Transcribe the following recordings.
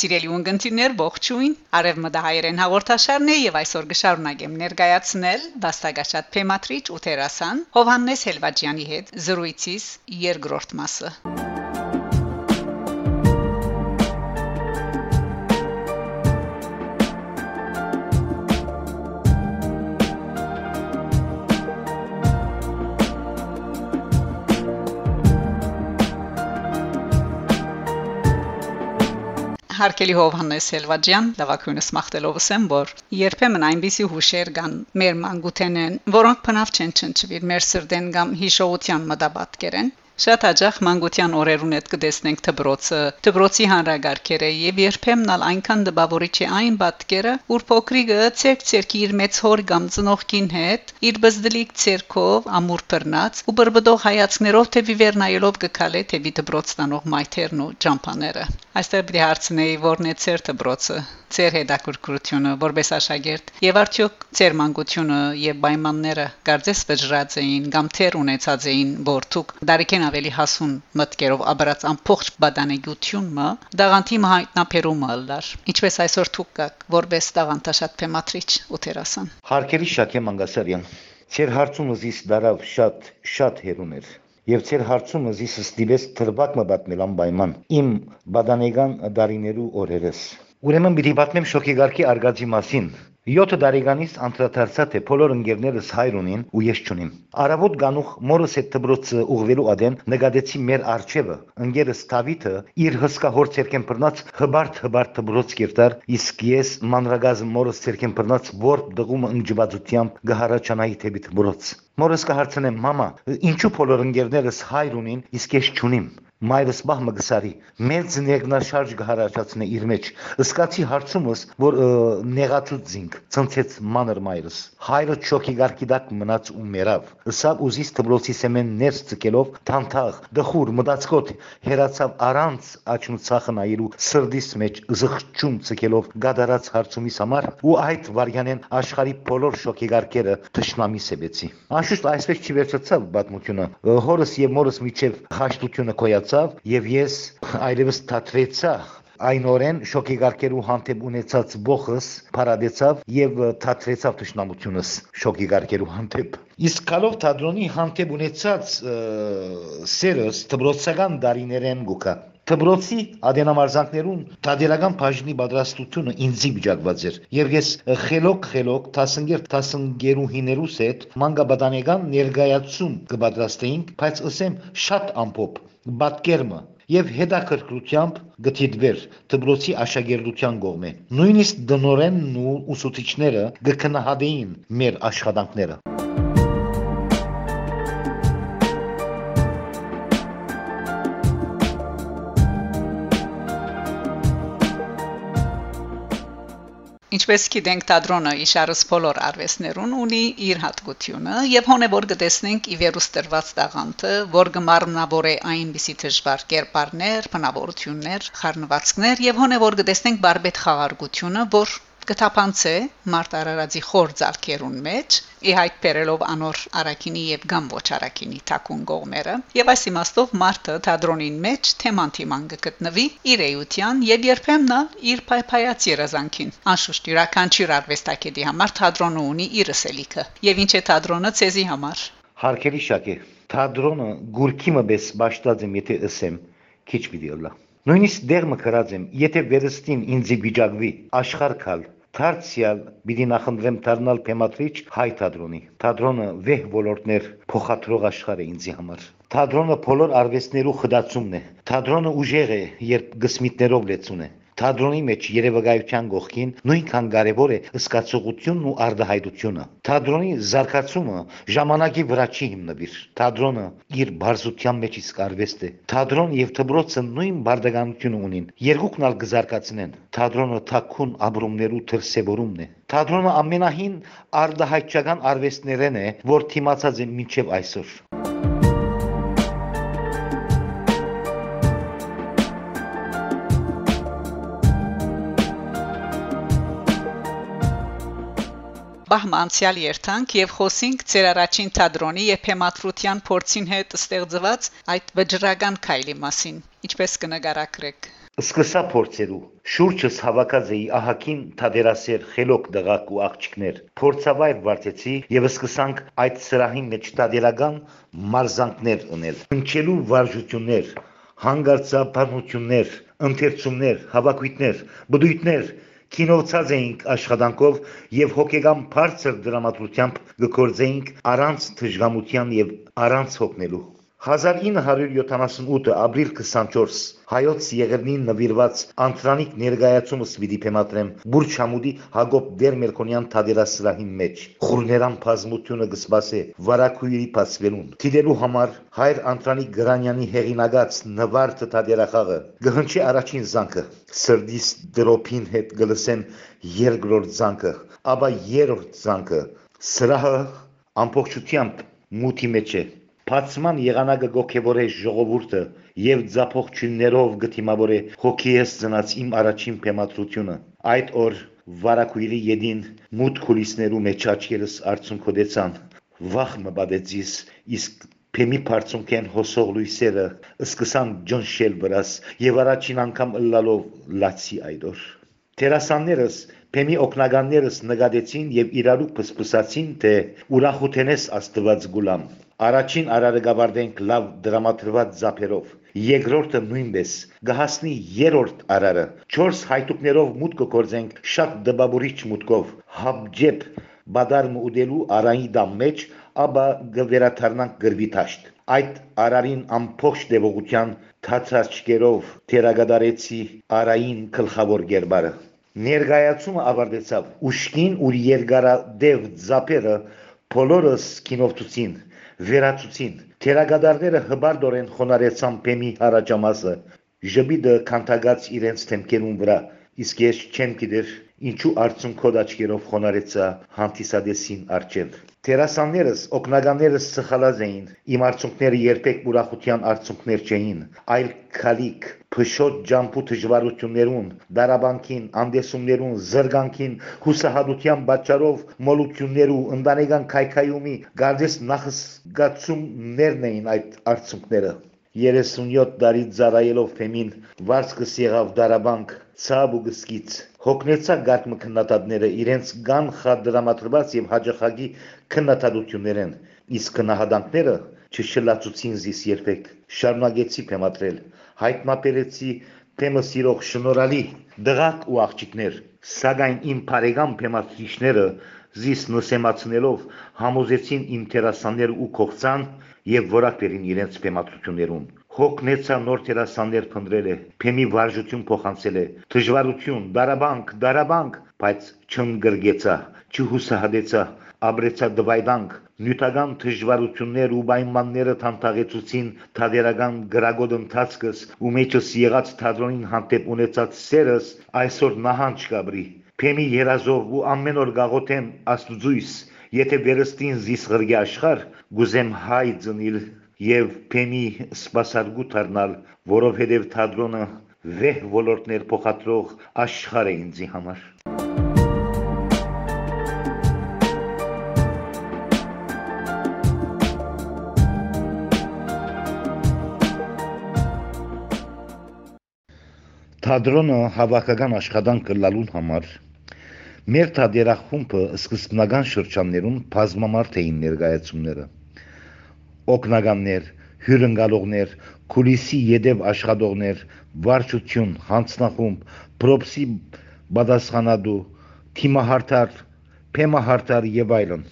Սիրելի ունգընտիրներ, ողջույն։ Արևմտահայերեն հաղորդաշարն է եւ այսօր կշարունակեմ ներկայացնել Վաստակաշատ Փեմատրիչ ու Տերասան Հովաննես Հելվաջյանի հետ զրույցից երկրորդ մասը։ Հարկելի Հովհաննես Հելվաջյան, լավակույնս մախտելով ասեմ, որ երբեմն այնպիսի հուշեր կան մեր մանկութենեն, որոնք փնավ չեն չնչվիր մեր սրդեն կամ հիշողության մտաբատկերեն, Շատ հաջող մանկության օրերուն հետ կդեսնենք դբրոցը, դբրոցի հանրագարքերը եւ երբեմն ալ այնքան դպավորիչ է այն բատկերը, որ փոքրիկը ցերկ-ցերկի իր մեծ հոր կամ ծնողքին հետ իր բզդլիկ ցերկով ամուր բռնած ու բրբդող հայացքներով թե վիվերնայելով կքալե թե դբրոց տանող մայթերն ու ջամփաները։ Այստեղ պիտի հարցնեի, որն է ցեր դբրոցը, ցեր հետաքրքրությունը որպես աշակերտ եւ արդյոք ցեր մանկությունը եւ պայմանները կարծես վճռած էին կամ թեր ունեցած էին որթուք դարիքեն ավելի հասուն մտկերով աբրած ամփոխ բադանեգությունը դաղանթի հայտնաբերումը լար ինչպես այսօր թուք կակ որպես դաղանթաշատ փեմատրիչ ու տերասան Հարկերի Շաքե Մանգասարյան Ձեր հարցումը զիս դարավ շատ շատ հերուներ եւ ցեր հարցումը զիս ստիպես թրվակ մը պատմել անպայման իմ բադանեգան դարիներու օրերս ուրեմն պիտի պատմեմ շոկեգարքի արգածի մասին 7 տարեկանից անդրադարձա թե բոլոր ընկերներս հայր ունին ու ես չունիմ։ Արավոտ գանուխ մորս հետ դբրոցը ուղվելու ադեն նկատեցի մեր արջևը։ Ընկերս Դավիթը իր հսկա հոր ցերկեն բռնած հբարտ հբարտ դբրոց կերտար, իսկ ես մանրագազ մորս ցերկեն բռնած որ դղումը ընջվածությամբ գահարաչանայի թեպի դբրոց։ Մորս կհարցնեմ՝ մամա, ինչու բոլոր ընկերներս հայր ունին, իսկ ես չունիմ։ Մայրս բահմը գսարի մեծ ներգնաշարժ գհարաճացնե իր մեջ ըսկացի հարցումս որ նեղացուց զինք ցնցեց մանր մայրս հայրը չոքի գարկիդակ մնաց ու մերավ ըսավ ուզիս դբլոցի սեմեն ներս ցկելով թանթաղ դխուր մտածկոտ հերացավ առանց աչմցախը նայելու սրդիս մեջ զղջում ցկելով գադարած հարցումիս համար ու այդ վարյանեն աշխարի բոլոր շոքի գարկերը թշնամի սեբեցի անշուշտ այսպես չի վերջացավ պատմությունը հորս եւ մորս միջև խաշտությունը կոյած ստացավ եւ ես այլևս թատրեցա այնորեն շոկի գարկերու հանդեպ ունեցած ողս փարադեցավ եւ թատրեցավ ճշնամությունս շոկի գարկերու հանդեպ իսկ կալով թատրոնի հանդեպ ունեցած սերս դբրոցական դարիներեն գուկա Թբրոցի ադենամարզանքներուն տադերական բաժնի պատրաստությունը ինձի վիճակված էր եւ ես խելոք խելոք 15 15-երուհիներուս հետ մանկաբադանեգան ներգայացում կպատրաստեինք բայց ասեմ շատ ամփոփ բատկերմը եւ հետաքրքրությամբ գտիդվեր դբրոցի աշակերտության կողմէ նույնիսկ դնորենն ու ուսուցիչները գկնահատեին մեր աշխատանքները Ինչպես գիտենք, թատրոնը իշարս բոլոր արվեստներուն ունի իր հատկությունը եւ հոնեվոր կտեսնենք ի վերուստրված տաղանթը, որ գմարմնավոր է այնպիսի դժվար կերպարներ, բնավորություններ, խառնվածքներ եւ հոնեվոր կտեսնենք բարբետ խաղարկությունը, որ կթափանցե մարտ արարածի խոր ցալքերուն մեջ ի հայտ բերելով անոր արակինի եւ գամ ոչ արակինի թակուն գողմերը եւ այս իմաստով մարտը թադրոնին մեջ թեման թիման գտնվի իր էության եւ երբեմն իր փայփայած երազանքին անշուշտ յուրաքանչյուր արվեստակետի համար թադրոնը ունի իր սելիքը եւ ինչ է թադրոնը ցեզի համար հարկելի շակե թադրոնը գուրքի մբես ճաշտած եմ եթե ասեմ քիչ վիդեոլա Նույնիսկ դեր մկրած եմ, եթե վերստին ինձի վիճակվի աշխարհքալ Դարձյալ պիտի նախընտրեմ դառնալ թեմատրիչ հայ թատրոնի։ Թատրոնը վեհ ոլորտներ փոխադրող աշխարհ է ինձի համար։ Թատրոնը բոլոր արվեստներու խդացումն է։ Թատրոնը ուժեղ է, երբ գսմիտներով լեցուն է։ Թատրոնի մեջ երևակայության գողքին նույնքան կարևոր է սկացողությունն ու արդահայտությունը։ Թատրոնի զարգացումը ժամանակի վրա չի հիմնվիր։ Թատրոնը իր բարձության մեջ իսկ արվեստ է։ Թատրոն եւ դբրոցը նույն բարդականություն ունին։ Երկուքն ալ կզարգացնեն։ Թատրոնը թակուն ապրումներու դրսևորումն է։ Թատրոնը ամենահին արդահայտչական արվեստներն է, որ թիմացած է մինչև այսօր։ բահմ անցյալ երթանք եւ խոսենք ծեր առաջին թադրոնի եւ հեմատրության փորձին հետ ստեղծված այդ վճռական քայլի մասին ինչպես կնկարագրեք Սկսա փորձերու շուրջս հավաքած էի ահակին թադերասեր խելոք դղակ ու աղջիկներ փորձավայր վարտեցի եւ սկսանք այդ սրահին մեջ թադերական մարզանքներ ունել ընչելու վարժություններ հանգարցապանություններ ընթերցումներ հավաքույտներ բդույթներ Կինովցած էինք աշխատանքով եւ հոգեգան բարձր դրամատուրգությամբ գործեինք առանց թշգամության եւ առանց հոգնելու 1978 ապրիլ 24 հայոց եղերնին նվիրված անտրանիկ ներկայացումս պիտի փեմատրեմ Բուրջ Համուդի Հակոբ Դերմերկոնյան թադերասրահին մեջ խուրներան բազմությունը գսպասե վարակույրի փասվելուն Տիդելու համար հայր Անտրանիկ Գրանյանի հեղինակած նվարդը թադերախաղը գհնչի առաջին զանգը սրդիս դրոփին հետ գլսեն երկրորդ զանգը ապա երրորդ զանգը սրահը ամբողջությամբ մութի մեջ է Բացման եղանակը գոքեվորե ժողովուրդը եւ ձափողություններով գտիմավորե հոգիես ծնած իմ առաջին փեմատրությունը այդ օր վարակույրի յեդին մութ քուլիսներու մեջ աչքերս արցունքոդեցան վախ մբադեցիս իսկ Փեմի բարձունքեն հոսող լույսերը սկսան ջնշել վրաս եւ առաջին անգամ ըլլալով լացի այդոր Տերասաններս Փեմի օկնականներս նկատեցին եւ իրարու փսփսացին թե ուրախութենես Աստված գուլամ Առաջին արարը գավարդենք լավ դրամատրված զապերով։ Երկրորդը նույնպես գահասնի երրորդ արարը։ 4 հայտուկներով մուտք կգործենք շատ դբաբուրիչ մուտքով։ Հաբջեփ բադարմ ուդելու արայի դամ մեջ, ապա գվերաթարնանք գրվի տաշտ։ Այդ արարին ամփոխ դեպողության թացածկերով թերագադարեցի արային գլխավոր գերբարը։ Ներգայացումը ավարտեցավ։ Ուշքին ու երկարադև զապերը բոլորս կինովտուցին վերացուցին։ Թերագադարները հբարդորեն խոնարեցան Պեմի հարաճամասը, ժբիդը քանթագած իրենց թեմքերուն վրա, իսկ ես չեմ գիտեր ինչու արցունքոդ աչքերով խոնարեցա հանդիսադեսին արջև։ Տերասաններս, օկնականներս սխալած էին, իմ արցունքները երբեք ուրախության արցունքներ չէին, այլ քալիք, փշոտ ջամփու դժվարություններուն, դարաբանքին, անդեսումներուն, զրգանքին, հուսահատության պատճառով մոլություններու, ընտանեկան քայքայումի, գարդես նախսգացումներն էին այդ արցունքները։ 37 տարի ծառայելով Ֆեմին վարձկս եղավ դարաբանք ցավ ու գսկից հոգնեցա գարկմը քննադատները իրենց գան խադրամատրված եւ հաջախագի քննադատություններեն իսկ քնահադանքները չշլացուցին զիս երբեք շարունակեցի փեմատրել հայտնաբերեցի փեմը սիրող շնորհալի դղակ ու աղջիկներ սակայն իմ բարեկամ փեմատրիչները զիս նսեմացնելով համոզեցին իմ տերասաններ ու կողցան եւ որակերին իրենց փեմատրություններուն հոգնեցա նոր տերասաններ փնտրել է փեմի վարժություն փոխանցել է դժվարություն դարաբանք դարաբանք բայց չընկրգեցա չհուսահատեցա աբրեցա դվայդանք նյութական դժվարություններ ու պայմանները թանթաղեցուցին թադերական գրագոդ ընթացքս ու մեջս եղած թատրոնին հանդեպ ունեցած սերս այսօր նահանջ կաբրի փեմի երազով ու ամեն օր գաղոթեմ աստուծույս եթե վերստին զիս ղրգի աշխար գուզեմ հայ ծնիլ եւ փեմի սպասարկու դառնալ, որովհետեւ թատրոնը վեհ ոլորտներ փոխադրող աշխարհ է ինձի համար։ Թատրոնը հավաքական աշխատանք կլալուն համար մեր թատերախումբը սկզբնական շրջաններում բազմամարդ էին ներկայացումները օկնականներ, հյուրընկալողներ, քուլիսի յետև աշխատողներ, վարչություն, հանձնախումբ, պրոպսի պատասխանատու, թիմահարտար, փեմահարտար եւ այլն։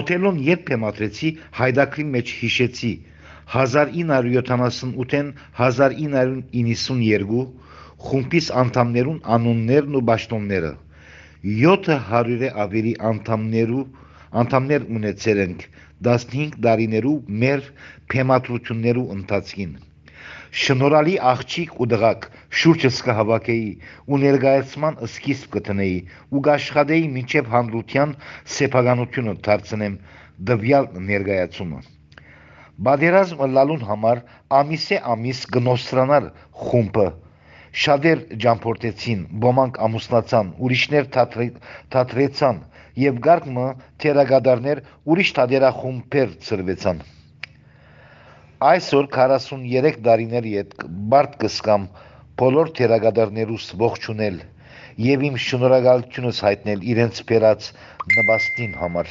Օթելոն երբ փեմատրեցի, հայդակրի մեջ հիշեցի. 1978-ին 1992 խումբիս անդամներուն անուններն ու ճաշտոնները 700-ը ավելի անդամներու անդամներ ունեցել ենք 15 տարիներու մեր թեմատրություններու ընթացքին։ Շնորհալի աղջիկ ու դղակ շուրջս կհավաքեի ու ներկայացման սկիզբ կտնեի ու գաշխադեի մինչև հանրության սեփականությունը դարձնեմ դվյալ ներկայացումը։ Բادرազմ լալուն համար ամիսե ամիս գնոստրանալ խումբը շատեր ջամփորդեցին, ոմանք ամուսնացան, ուրիշներ թատրեցան, եւ գարկմը թերագադարներ ուրիշ թադերախումբեր ծրվեցան այսօր 43 տարիների հետ բարդ կսկամ բոլոր թերագադարներուս ողջունել եւ իմ շնորհակալությունս հայտնել իրենց բերած նպաստին համար։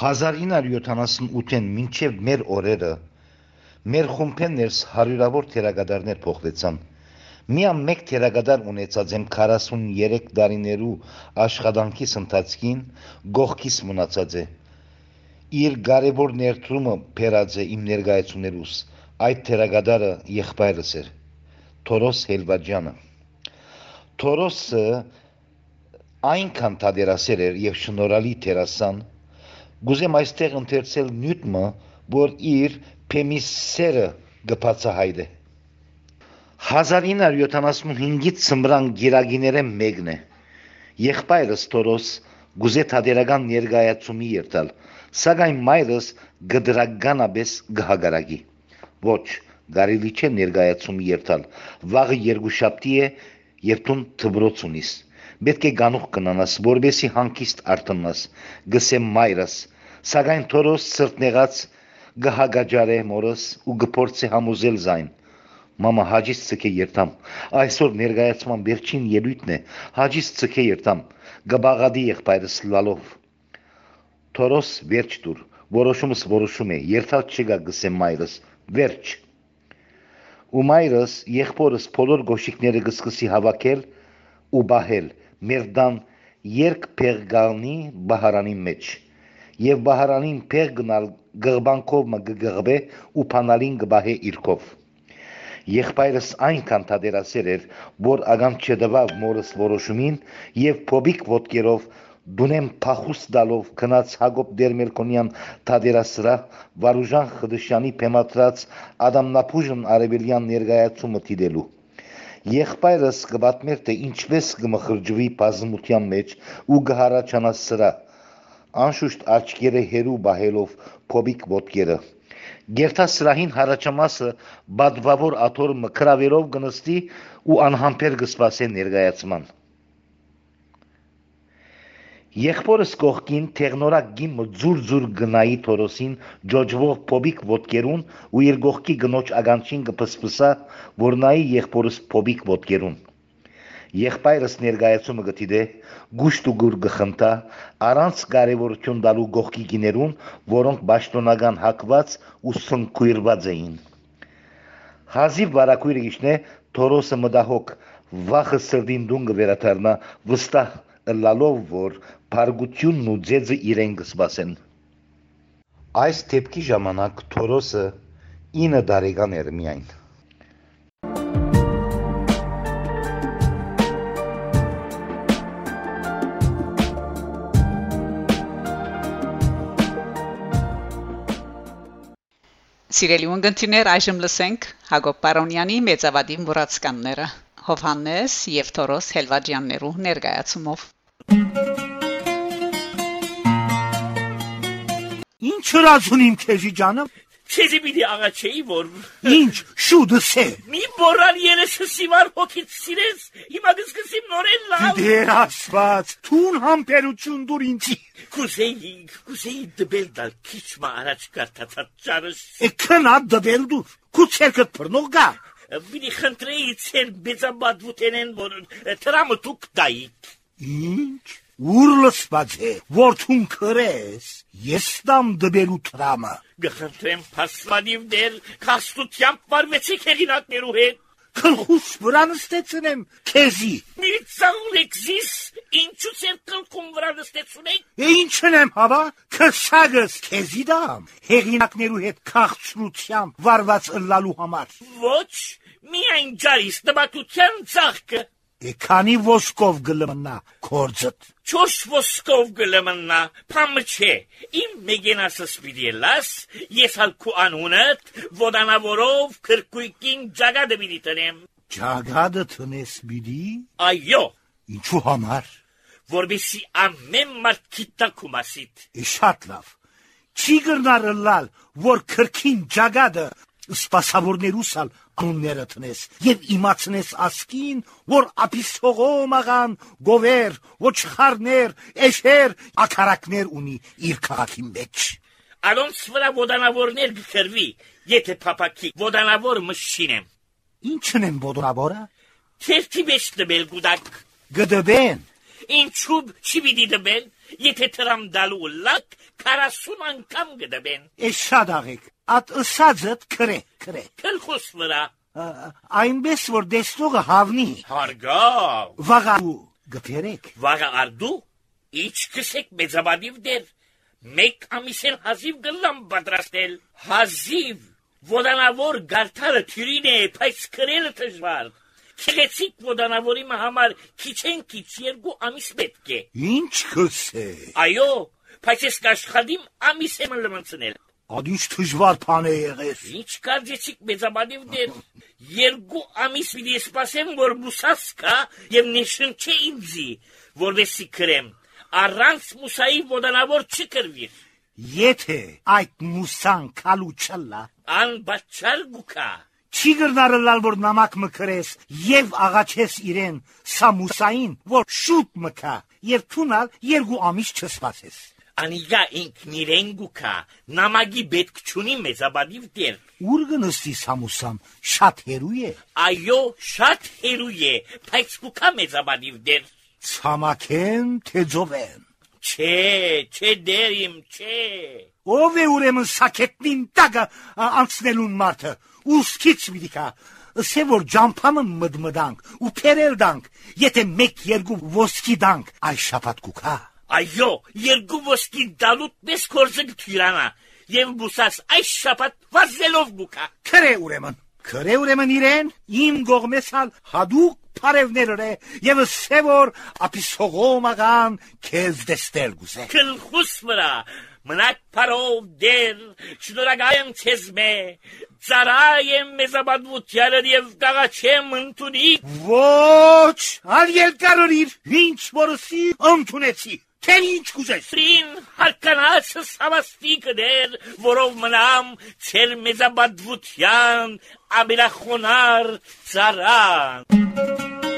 «1978-ին մինչև մեր օրերը մեր խումբերներս հարյուրավոր թերագադարներ փոխվեցան։ Միամ մեկ թերագադար ունեցած եմ 43 տարիներու աշխատանքիս ընթացքին գողքիս մնացած է։ Իր կարևոր ներդրումը բերած է իմ ներկայացումներուս։ Այդ թերագադարը եղբայրս էր։ Թորոս Հելվաջյանը։ Թորոսը այնքան թադերասեր էր եւ շնորհալի թերասան, Գուզեմ այստեղ ընթերցել նյութը, որ իր փեմիսերը գբացահայտ է։ 1975-ից ծմրան գիրագիներեն մեկն է։ Եղբայրս Տորոս գուզե թադերական ներկայացումի երթալ, սակայն մայրս գդրականաբես գահագարագի։ Ոչ, գարիլի չէ ներկայացումի երթալ։ Վաղը երկու շաբթի է, երբ դու թբրոց ունիս։ Պետք է գանուխ կնանաս, որբեսի հանկիստ արտնաս, գսեմ մայրս, սակայն թորոս սրտնեղած գահագաջարե մորս ու գփորձե համոզել զայն։ Մամա հաջից ցկե երթամ։ Այսօր ներկայացման վերջին ելույթն է։ Հաջից ցկե երթամ։ Գբաղադի եղբայրս լալով։ Թորոս վերջ դուր։ Որոշումս որոշում է։ Երթալ չգա գսեմ մայրս։ Վերջ։ Ու մայրս եղբորս բոլոր գոշիկները գսկսի հավաքել ու բահել Մերդան երկ Պերգանի բահարանի մեջ եւ բահարանին փեղ գնալ գղբանքով մը գղբե ու փանալին գբահե իրքով Եղբայրս այնքան թադերասեր էր, որ ագամ չդվավ մորս որոշումին եւ փոբիկ ոտքերով դունեմ փախուս դալով քնած Հակոբ Դերմելկոնյան թադերասրա Վարուժան Խդշյանի փեմատրած Ադամնապուժն արևելյան ներկայացումը տիդելու Եղբայրս կբատմեր թե ինչպես կմխրջվի բազմության մեջ ու կհարաճանա սրա անշուշտ աչքերը հերու բահելով փոբիկ ոտքերը Գերտասրահին հարաճամասը բադվավոր աթոր մկրավերով գնստի ու անհամբեր կսպասե ներկայացման Եղբորս կողքին թեղնորակ գիմը ձուր-ձուր գնայի թորոսին ջոջվող փոբիկ ոտկերուն ու իր կողքի գնոջ ագանչին կփսփսա, որ նայի եղբորս փոբիկ ոտկերուն։ Եղբայրս ներկայացումը գտիդե գուշտ ու գուր գխնդա առանց կարևորություն տալու գողքի գիներուն, որոնք ճշտոնական հակված ու սնկույրված էին։ Հազիվ վարակույրը գիշնե թորոսը մդահոգ վախը սրդին դուն կվերաթարնա վստահ ըլլալով որ բարգությունն ու ձեզը իրեն կսպասեն։ Այս դեպքի ժամանակ Թորոսը 9 տարեկան էր միայն։ Սիրելի ունգընտիներ, այժմ լսենք Հակոբ Պարոնյանի մեծավադի մուրացկանները Հովհաննես եւ Թորոս Հելվաջյաններու ներկայացումով Ինչ հրացուն իմ քեզի ջանը։ Քեզի պիտի աղաչեի, որ Ինչ շուտս է։ մի բորալ երեսը սիվար հոգից սիրես, հիմա կսկսիմ նորեն լավ։ Դեր ասված, թուն համբերություն դուր ինձի։ Կուզեի, կուզեի դբել դալ քիչ մա առաջ կարտացած ճարս։ Էքնա դբել դուր։ Քուցերքդ բռնող գա։ Բիդի խնդրեի ցեր բեծաբad վուտենեն, որ տրամը դուք դայիք։ Ինչ։ Ուր լսված է, որթուն քրես, ես տամ դբելու տրամը։ Գխնդրեմ փաստանիվ դեր կաստությամբ վարվեցիք հեղինակներու հետ։ Քլխուս վրա նստեցնեմ քեզի։ Մի ծաղլեքզիս, ինչու ցեր կլքում վրա նստեցունեք։ Է ինչն եմ հավա, քսագս քեզի դամ։ Հեղինակներու հետ քաղցրությամբ վարված ըլլալու համար։ Ոչ, միայն ջարիս տմատության ծաղկը։ Է քանի ոսկով գլմնա կորձդ։ Չոշ ոսկով գլմնա, փամը չէ, իմ մեգենասս պիդիելաս, ես հալքու անունըտ, ոդանավորով քրկույկին ջագադը պիտի տնեմ։ Ջագադը տնես բիդի։ Այո, Ինչու համար։ որբիսի ամեն մարդ գիտա քու մասիդ։ շատ լավ։ Չի գրնար լալ, որ քրքին ջագադը սպասավորներուսալ անունները տնես եւ իմացնես ասկին, որ ափիսողոմաղան գովեր, ոչխարներ, էշեր, ակարակներ ունի իր քաղաքի մեջ։ Անոնց վրա ոդանավորներ գկրվի, եթե փապակի ոդանավոր մշինեմ։ Ինչն են ոդանավորը։ Թերթի մեջ դբել գուդակ։ Գդբեն։ Ինչու չի պիտի դբեն, եթե տրամ դալու լակ 40 անգամ գդբեն։ Էս շատ աղեք, at ըսածդ քրե, քրե։ Քլխոս վրա։ Այնպես որ դեստողը հավնի։ Հարգավ։ Վաղա գտերեք։ Վաղա արդու։ Ինչ կսեք մեծաբադիվ դեր։ Մեկ ամիսել հազիվ գլամ պատրաստել։ Հազիվ ոդանավոր գարտարը թյուրին է, բայց քրելը դժվար։ Քեղեցիկ ոդանավորի համար քիչեն քիչ երկու ամիս պետք է։ Ինչ կսե։ Այո, բայց ես կաշխատիմ ամիս եմ լմնցնել։ Ադիչ դժվար բան է եղել։ Ինչ կարծեցիք մեծաբանիվ դեր։ Երկու ամիս պիտի սպասեմ, որ մուսաս կա եւ նշնչե ինձի, որովհետեւ քրեմ։ Առանց մուսայի ոդանավոր չկրվի։ Եթե այդ մուսան կալու չլա, անբաչար գուկա։ Չի գրնարլալ որ նամակ մկրես եւ աղաչես իրեն սամուսային որ շուտ մկա եւ թունալ երկու ամիս չսպասես Անիգա ինքն իրեն գուկա նամակի պետք չունի մեծաբադիվ դեր ուր գնստի սամուսամ շատ հերու է այո շատ հերու է բայց գուկա մեծաբադիվ դեր ցամաքեն թե ձովեն չէ չէ դերիմ չէ ով է ուրեմն սակետնին տակը անցնելուն մարդը ուսքից միդիկա սե որ ջամփամը մդմդանք ու փերել դանք եթե մեկ երկու ոսկի դանք այ շապատ կուքա այո երկու ոսկի դալուտ մեզ կորզը գթիրանա եւ բուսած այս շապատ վազելով գուքա քրե ուրեմն քրե ուրեմն իրեն իմ գողմեսալ հադուկ Փարևները եւ սեվոր ապիսողոմական քեզ դեստել գուզե քլխուս վրա մնաք փարով դեր շնորհակալ եմ ցեզ մե ծարայեմ մեզաբադվությանը եւ կաղաչեմ ընդունի ոչ ալ երկարորիր ինչ որսի ընդունեցի Թե ինչ կուզես։ Ֆրին հարկանացս հավաստի կդեր, որով մնամ ցեր մեզաբադվության ամենախոնար ծարան։